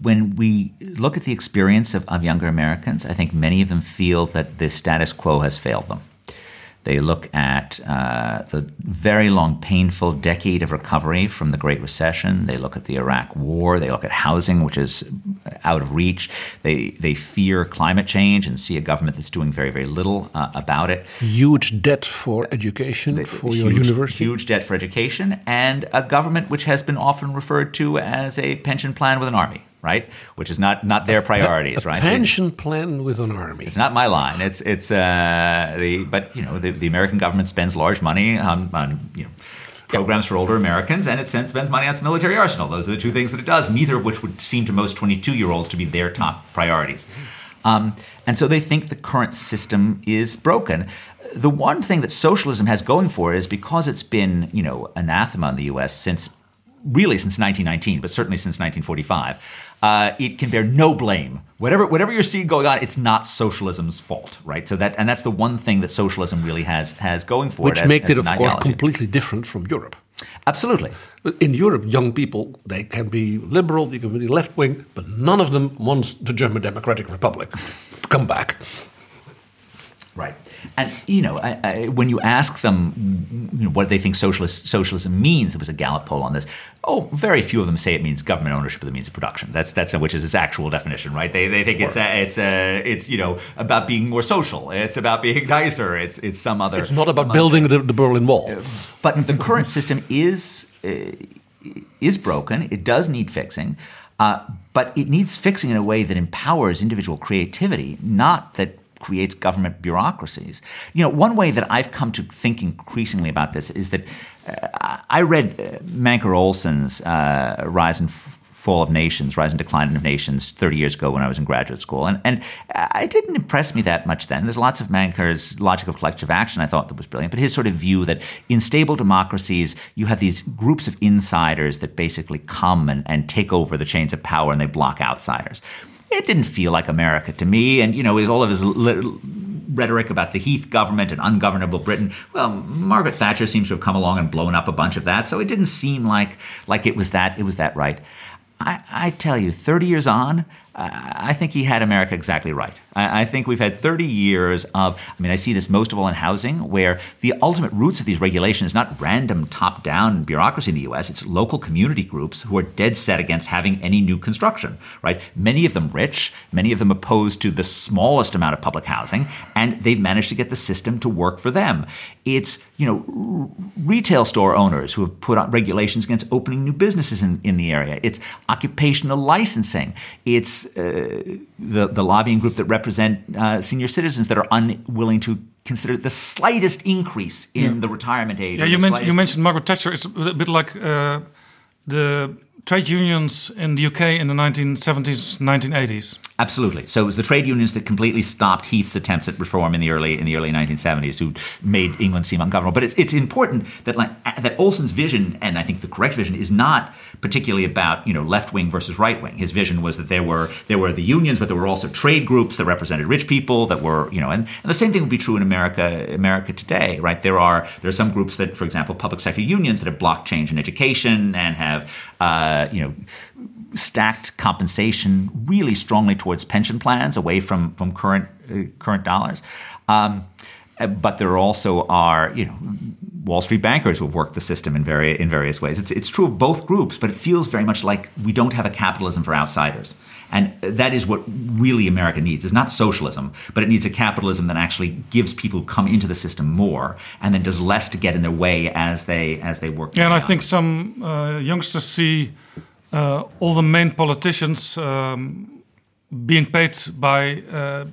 when we look at the experience of, of younger Americans, I think many of them feel that the status quo has failed them. They look at uh, the very long, painful decade of recovery from the Great Recession. They look at the Iraq War. They look at housing, which is out of reach. They they fear climate change and see a government that's doing very very little uh, about it. Huge debt for education the, for huge, your university. Huge debt for education, and a government which has been often referred to as a pension plan with an army right? Which is not not their priorities, a right? Pension plan with an army. It's not my line. It's it's uh, the but you know the, the American government spends large money on, on you know programs for older Americans, and it spends money on its military arsenal. Those are the two things that it does. Neither of which would seem to most 22 year olds to be their top priorities. Um, and so they think the current system is broken. The one thing that socialism has going for it is because it's been, you know, anathema in the U.S. since really since 1919, but certainly since 1945 uh, it can bear no blame. Whatever whatever you're seeing going on, it's not socialism's fault, right? So that and that's the one thing that socialism really has has going for Which it. Which makes it, of course, completely different from Europe. Absolutely. In Europe, young people they can be liberal, they can be left wing, but none of them wants the German Democratic Republic to come back. Right. And you know, I, I, when you ask them you know, what they think socialist, socialism means, there was a Gallup poll on this. Oh, very few of them say it means government ownership of the means of production. That's that's which is its actual definition, right? They, they think it's a, it's a, it's you know about being more social. It's about being <laughs> nicer. It's it's some other. It's not about building the, the, Berlin Wall. But the current system is uh, is broken. It does need fixing. Uh, but it needs fixing in a way that empowers individual creativity, not that creates government bureaucracies. You know, one way that I've come to think increasingly about this is that uh, I read uh, Mancur Olson's uh, Rise and Fall of Nations, Rise and Decline of Nations 30 years ago when I was in graduate school. And, and it didn't impress me that much then. There's lots of Mancur's logic of collective action I thought that was brilliant, but his sort of view that in stable democracies, you have these groups of insiders that basically come and, and take over the chains of power and they block outsiders it didn't feel like America to me. And, you know, all of his rhetoric about the Heath government and ungovernable Britain. Well, Margaret Thatcher seems to have come along and blown up a bunch of that. So it didn't seem like, like it was that, it was that right. I, I tell you, 30 years on, I think he had America exactly right. I, think we've had 30 years of, I mean, I see this most of all in housing, where the ultimate roots of these regulations is not random top down bureaucracy in the US, it's local community groups who are dead set against having any new construction, right? Many of them rich, many of them opposed to the smallest amount of public housing, and they've managed to get the system to work for them. It's, you know, retail store owners who have put on regulations against opening new businesses in, in the area. It's occupational licensing. It's the, the lobbying group that represent uh, senior citizens that are unwilling to consider the slightest increase in yeah. the retirement age. Yeah, you, men- you mentioned Margaret Thatcher. It's a bit like uh, the trade unions in the UK in the 1970s, 1980s. Absolutely. So it was the trade unions that completely stopped Heath's attempts at reform in the early in the early 1970s, who made England seem ungovernable. But it's, it's important that like that Olson's vision, and I think the correct vision, is not particularly about you know left wing versus right wing. His vision was that there were there were the unions, but there were also trade groups that represented rich people that were you know, and, and the same thing would be true in America America today, right? There are there are some groups that, for example, public sector unions that have blocked change in education and have uh, you know stacked compensation really strongly towards pension plans away from from current uh, current dollars. Um, but there also are, you know, Wall Street bankers who have worked the system in, vari- in various ways. It's, it's true of both groups, but it feels very much like we don't have a capitalism for outsiders. And that is what really America needs. Is not socialism, but it needs a capitalism that actually gives people who come into the system more, and then does less to get in their way as they as they work. And I think some uh, youngsters see uh, all the main politicians um, being paid by uh,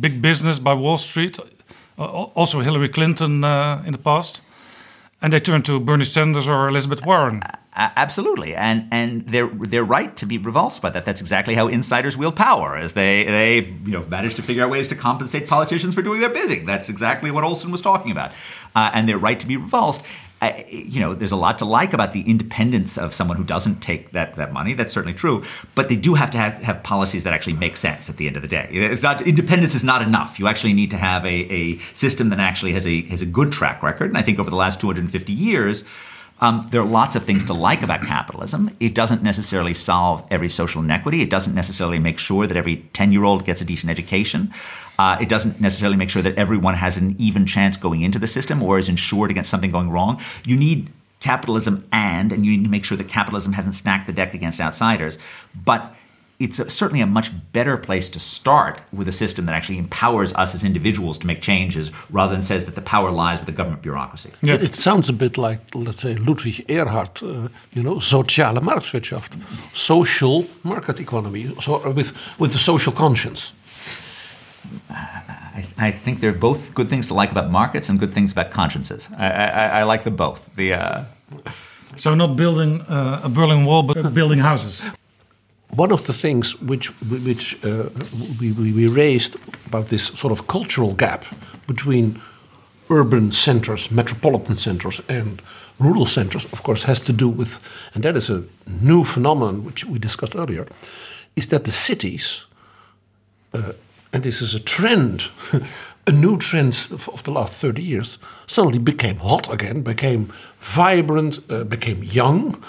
big business, by Wall Street, uh, also Hillary Clinton uh, in the past, and they turn to Bernie Sanders or Elizabeth Warren. absolutely, and and they're they're right to be revulsed by that. That's exactly how insiders wield power, as they they you know manage to figure out ways to compensate politicians for doing their bidding. That's exactly what Olson was talking about, uh, and they're right to be revulsed. You know, there's a lot to like about the independence of someone who doesn't take that, that money. That's certainly true. But they do have to have, have policies that actually make sense at the end of the day. It's not independence is not enough. You actually need to have a, a system that actually has a has a good track record. And I think over the last 250 years, um, there are lots of things to like about capitalism. It doesn't necessarily solve every social inequity. It doesn't necessarily make sure that every 10 year old gets a decent education. Uh, it doesn't necessarily make sure that everyone has an even chance going into the system or is insured against something going wrong. You need capitalism and, and you need to make sure that capitalism hasn't stacked the deck against outsiders. But it's a, certainly a much better place to start with a system that actually empowers us as individuals to make changes rather than says that the power lies with the government bureaucracy. Yeah. It sounds a bit like, let's say, Ludwig Erhard, uh, you know, soziale Marktwirtschaft, social market economy, so uh, with, with the social conscience. I, I, think they're both good things to like about markets and good things about consciences. I, I, I like them both. The uh... so not building uh, a Berlin Wall, but building houses one of the things which which uh, we, we raised about this sort of cultural gap between urban centers, metropolitan centers, and rural centers, of course, has to do with, and that is a new phenomenon which we discussed earlier, is that the cities, uh, and this is a trend, <laughs> a new trend of the last 30 years, suddenly became hot again, became vibrant, uh, became young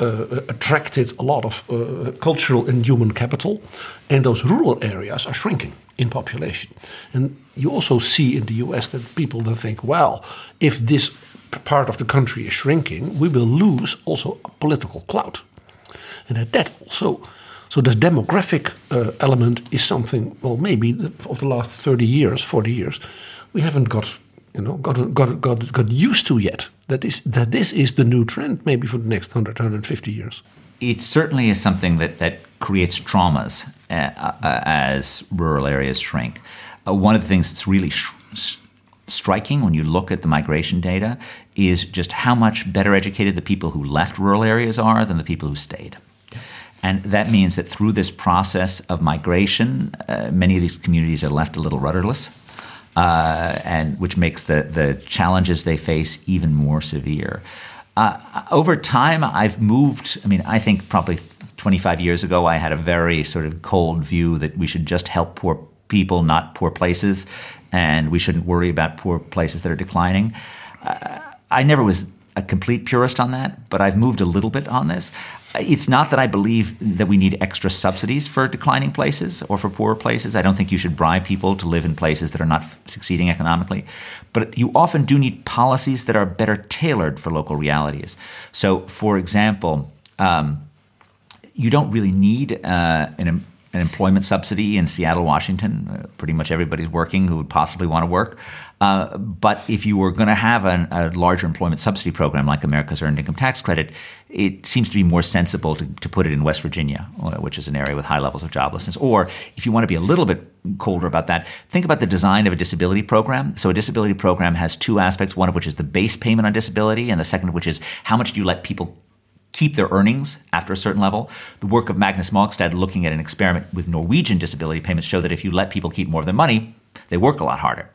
uh, attracted a lot of uh, cultural and human capital, and those rural areas are shrinking in population. And you also see in the US that people that think, well, if this part of the country is shrinking, we will lose also political clout. And that also, so the demographic uh, element is something, well, maybe of the last 30 years, 40 years, we haven't got you know, got, got, got, got used to yet. That is that this is the new trend, maybe for the next 100, 150 years. It certainly is something that, that creates traumas uh, uh, as rural areas shrink. Uh, one of the things that's really sh- striking when you look at the migration data is just how much better educated the people who left rural areas are than the people who stayed. And that means that through this process of migration, uh, many of these communities are left a little rudderless uh, and which makes the, the challenges they face even more severe. Uh, over time, I've moved. I mean, I think probably 25 years ago, I had a very sort of cold view that we should just help poor people, not poor places, and we shouldn't worry about poor places that are declining. Uh, I never was a complete purist on that, but I've moved a little bit on this. It's not that I believe that we need extra subsidies for declining places or for poorer places. I don't think you should bribe people to live in places that are not succeeding economically. But you often do need policies that are better tailored for local realities. So, for example, um, you don't really need uh, an an employment subsidy in Seattle, Washington. Uh, pretty much everybody's working who would possibly want to work. Uh, but if you were going to have an, a larger employment subsidy program like America's Earned Income Tax Credit, it seems to be more sensible to, to put it in West Virginia, uh, which is an area with high levels of joblessness. Or if you want to be a little bit colder about that, think about the design of a disability program. So a disability program has two aspects, one of which is the base payment on disability, and the second of which is how much do you let people keep their earnings after a certain level. The work of Magnus Mogstad looking at an experiment with Norwegian disability payments show that if you let people keep more of their money, they work a lot harder.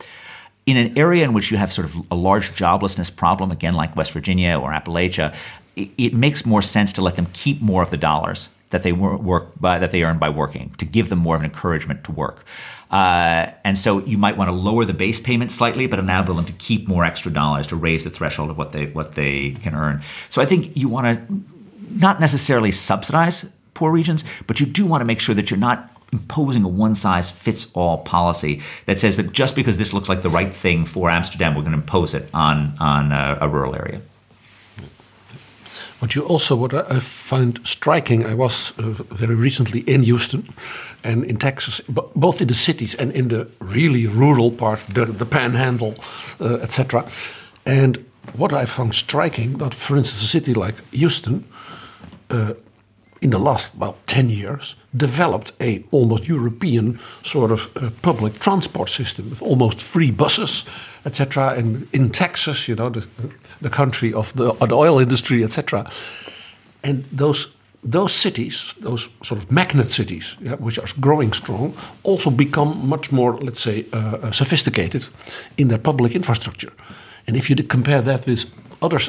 In an area in which you have sort of a large joblessness problem, again like West Virginia or Appalachia, it, it makes more sense to let them keep more of the dollars that they work by, that they earn by working to give them more of an encouragement to work. Uh, and so you might want to lower the base payment slightly, but enable them to keep more extra dollars to raise the threshold of what they what they can earn. So I think you want to not necessarily subsidize poor regions, but you do want to make sure that you're not imposing a one size fits all policy that says that just because this looks like the right thing for Amsterdam, we're going to impose it on on a, a rural area. What you also what I found striking, I was uh, very recently in Houston and in Texas, both in the cities and in the really rural part, the, the Panhandle, uh, etc. And what I found striking that, for instance, a city like Houston, uh, in the last well ten years, developed a almost European sort of uh, public transport system with almost free buses, etc. And in Texas, you know, the, the country of the, of the oil industry, etc. And those those cities, those sort of magnet cities, yeah, which are growing strong, also become much more, let's say, uh, uh sophisticated in their public infrastructure. And if you compare that with other,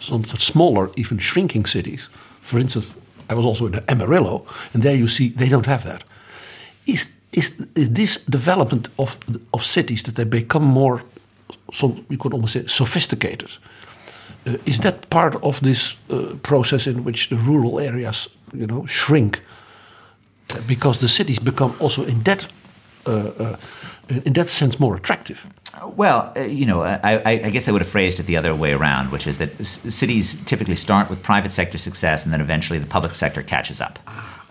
some smaller, even shrinking cities, for instance, I was also in Amarillo, and there you see they don't have that. Is is is this development of of cities that they become more, so we could almost say sophisticated? Uh, is that part of this uh, process in which the rural areas, you know, shrink because the cities become also in that uh, uh, in that sense more attractive? Well, uh, you know, I, I, guess I would have phrased it the other way around, which is that cities typically start with private sector success, and then eventually the public sector catches up,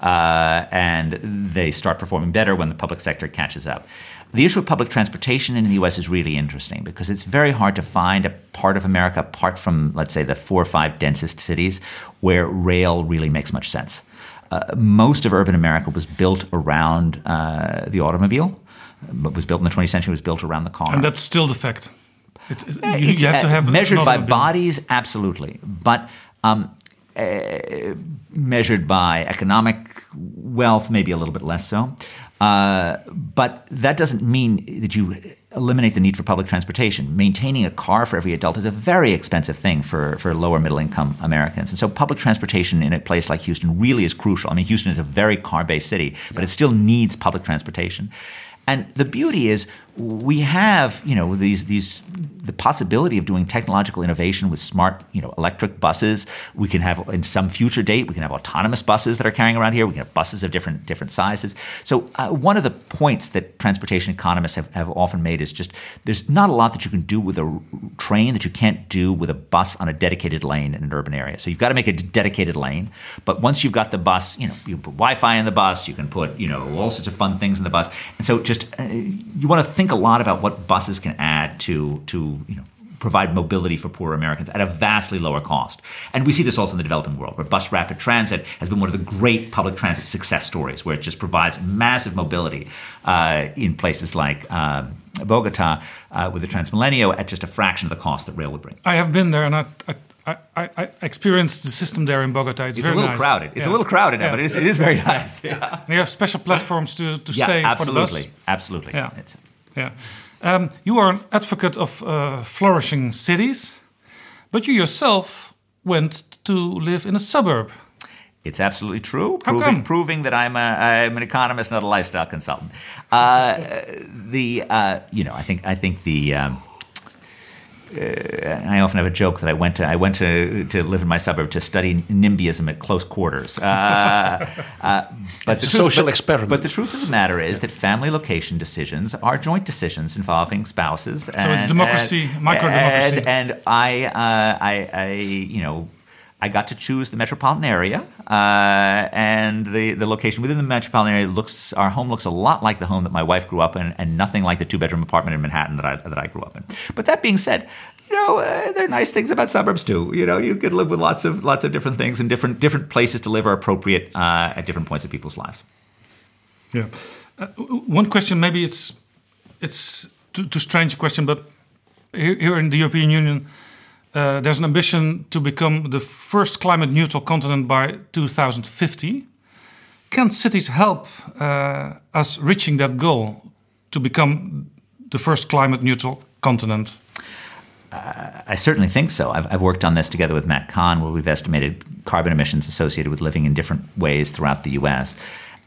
uh, and they start performing better when the public sector catches up. The issue of public transportation in the U.S. is really interesting because it's very hard to find a part of America, apart from, let's say, the four or five densest cities, where rail really makes much sense. Uh, most of urban America was built around uh, the automobile was built in the 20th century, was built around the car. And that's still the fact. It's, eh, you, you, have to have measured by bodies, absolutely, but um, uh, measured by economic wealth, maybe a little bit less so. Uh, but that doesn't mean that you eliminate the need for public transportation. Maintaining a car for every adult is a very expensive thing for, for lower middle income Americans. And so public transportation in a place like Houston really is crucial. I mean, Houston is a very car based city, but it still needs public transportation. And the beauty is we have, you know, these these the possibility of doing technological innovation with smart, you know, electric buses. We can have in some future date we can have autonomous buses that are carrying around here. We can have buses of different different sizes. So uh, one of the points that transportation economists have, have often made is just there's not a lot that you can do with a train that you can't do with a bus on a dedicated lane in an urban area. So you've got to make a dedicated lane. But once you've got the bus, you know, you put Wi-Fi in the bus. You can put you know all sorts of fun things in the bus. And so just uh, you want to think a lot about what buses can add to to you know provide mobility for poor Americans at a vastly lower cost. And we see this also in the developing world, where bus rapid transit has been one of the great public transit success stories, where it just provides massive mobility uh, in places like. Uh, Bogota uh, with the Transmilenio at just a fraction of the cost that rail would bring. I have been there, and I, I, I, I experienced the system there in Bogota. It's, it's very a little nice. crowded. It's yeah. a little crowded now, yeah. but it is, it is very <laughs> nice. Yeah. And you have special platforms to, to stay absolutely. for the bus. Absolutely. Yeah. It's, yeah. Um, you are an advocate of uh, flourishing cities, but you yourself went to live in a suburb. It's absolutely true, proving, proving that I'm, a, I'm an economist, not a lifestyle consultant. Uh, <laughs> the uh, you know I think I think the um, I often have a joke that I went to I went to, to live in my suburb to study NIMBYism at close quarters. Uh, uh, but it's a truth, social but, experiment. But the truth of the matter is that family location decisions are joint decisions involving spouses. And, So it's democracy, micro democracy. And, and I, uh, I, I, you know, I got to choose the metropolitan area, uh, and the, the location within the metropolitan area looks. Our home looks a lot like the home that my wife grew up in, and nothing like the two bedroom apartment in Manhattan that I that I grew up in. But that being said, you know uh, there are nice things about suburbs too. You know, you can live with lots of lots of different things, and different different places to live are appropriate uh, at different points of people's lives. Yeah, uh, one question. Maybe it's it's too, too strange question, but here, here in the European Union uh, there's an ambition to become the first climate neutral continent by 2050. Can cities help uh, us reaching that goal to become the first climate neutral continent? Uh, I certainly think so. I've, I've, worked on this together with Matt Kahn, where we've estimated carbon emissions associated with living in different ways throughout the US.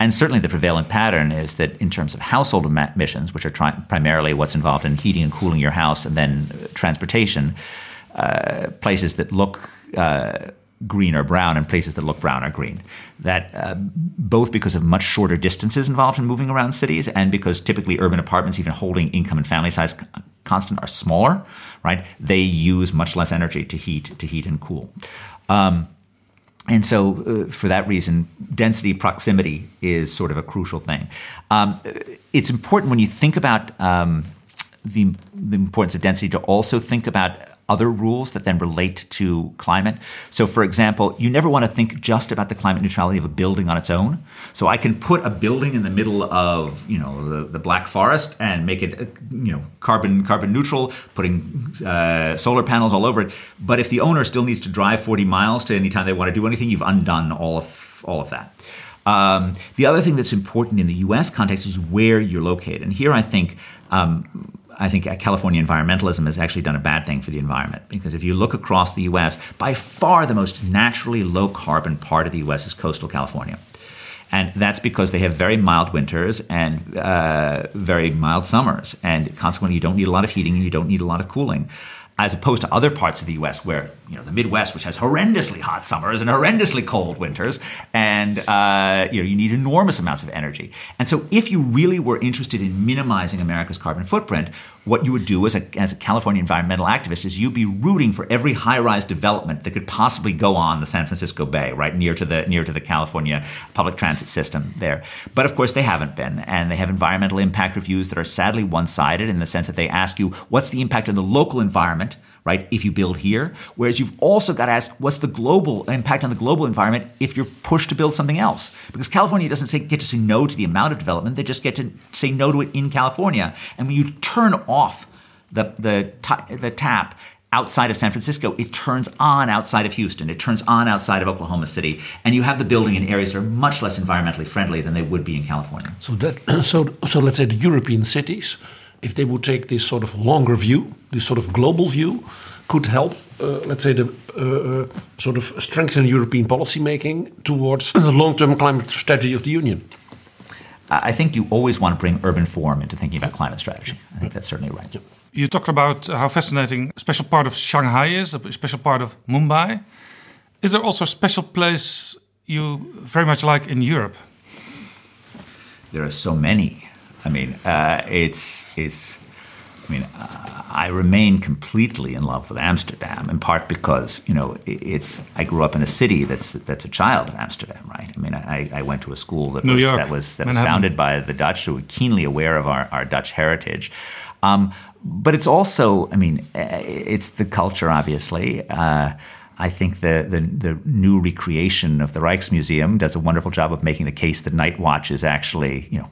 And certainly the prevalent pattern is that in terms of household emissions, which are tri- primarily what's involved in heating and cooling your house and then uh, transportation, uh, places that look uh, green or brown and places that look brown or green. That uh, both because of much shorter distances involved in moving around cities and because typically urban apartments, even holding income and family size constant, are smaller, right? They use much less energy to heat, to heat and cool. Um, and so, uh, for that reason, density proximity is sort of a crucial thing. Um, it's important when you think about um, the, the importance of density to also think about other rules that then relate to climate. So, for example, you never want to think just about the climate neutrality of a building on its own. So, I can put a building in the middle of you know the, the Black Forest and make it you know carbon carbon neutral, putting uh, solar panels all over it. But if the owner still needs to drive 40 miles to any time they want to do anything, you've undone all of all of that. Um, the other thing that's important in the U.S. context is where you're located, and here I think um, I think California environmentalism has actually done a bad thing for the environment because if you look across the U.S., by far the most naturally low carbon part of the U.S. is coastal California. And that's because they have very mild winters and uh, very mild summers. And consequently, you don't need a lot of heating and you don't need a lot of cooling as opposed to other parts of the U.S. where you know the Midwest, which has horrendously hot summers and horrendously cold winters, and uh, you know you need enormous amounts of energy. And so, if you really were interested in minimizing America's carbon footprint, what you would do as a as a California environmental activist is you'd be rooting for every high-rise development that could possibly go on the San Francisco Bay, right near to the near to the California public transit system there. But of course, they haven't been, and they have environmental impact reviews that are sadly one-sided in the sense that they ask you what's the impact on the local environment right? If you build here, whereas you've also got to ask what's the global impact on the global environment if you're pushed to build something else? Because California doesn't say, get to say no to the amount of development; they just get to say no to it in California. And when you turn off the the, the tap outside of San Francisco, it turns on outside of Houston, it turns on outside of Oklahoma City, and you have the building in areas that are much less environmentally friendly than they would be in California. So that <clears throat> so so let's say the European cities if they would take this sort of longer view, this sort of global view, could help, uh, let's say, the uh, uh sort of strengthen European policymaking towards the long-term climate strategy of the Union. I think you always want to bring urban form into thinking about climate strategy. I think that's certainly right. You talked about how fascinating a special part of Shanghai is, a special part of Mumbai. Is there also a special place you very much like in Europe? There are so many. I mean, uh, it's it's. I mean, uh, I remain completely in love with Amsterdam, in part because you know it's. I grew up in a city that's that's a child of Amsterdam, right? I mean, I, I went to a school that New was York, that was that was founded by the Dutch, who were keenly aware of our, our Dutch heritage. Um, but it's also, I mean, uh, it's the culture, obviously. Uh, I think the, the, the new recreation of the Rijksmuseum does a wonderful job of making the case that Night Watch is actually, you know,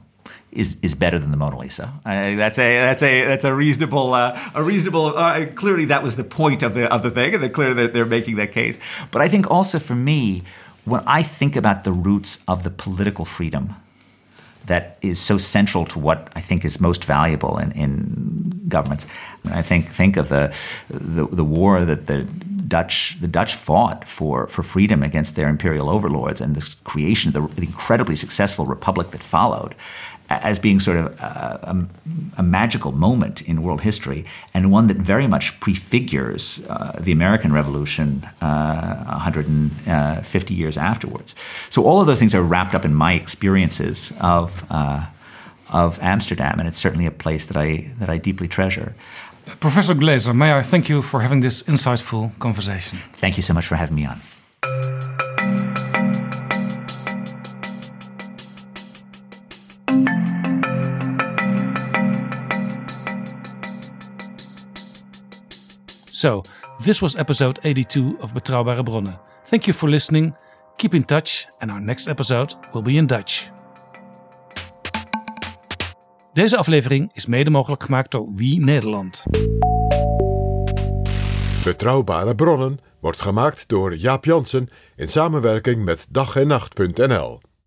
is is better than the Mona Lisa. That's a that's a that's a reasonable uh, a reasonable. Uh, clearly, that was the point of the of the thing, and they're clear that they're making that case. But I think also for me, when I think about the roots of the political freedom that is so central to what I think is most valuable in, in governments. I think think of the, the the war that the Dutch the Dutch fought for for freedom against their imperial overlords and the creation of the, the incredibly successful republic that followed as being sort of a, a, a, magical moment in world history and one that very much prefigures uh, the American Revolution uh, 150 years afterwards. So all of those things are wrapped up in my experiences of uh, of Amsterdam, and it's certainly a place that I that I deeply treasure. Professor Glaeser, may I thank you for having this insightful conversation. Thank you so much for having me on. So, this was episode 82 of Betrouwbare Bronnen. Thank you for listening. Keep in touch, and our next episode will be in Dutch. Deze aflevering is mede mogelijk gemaakt door Wie Nederland. Betrouwbare bronnen wordt gemaakt door Jaap Jansen in samenwerking met dag en nacht.nl.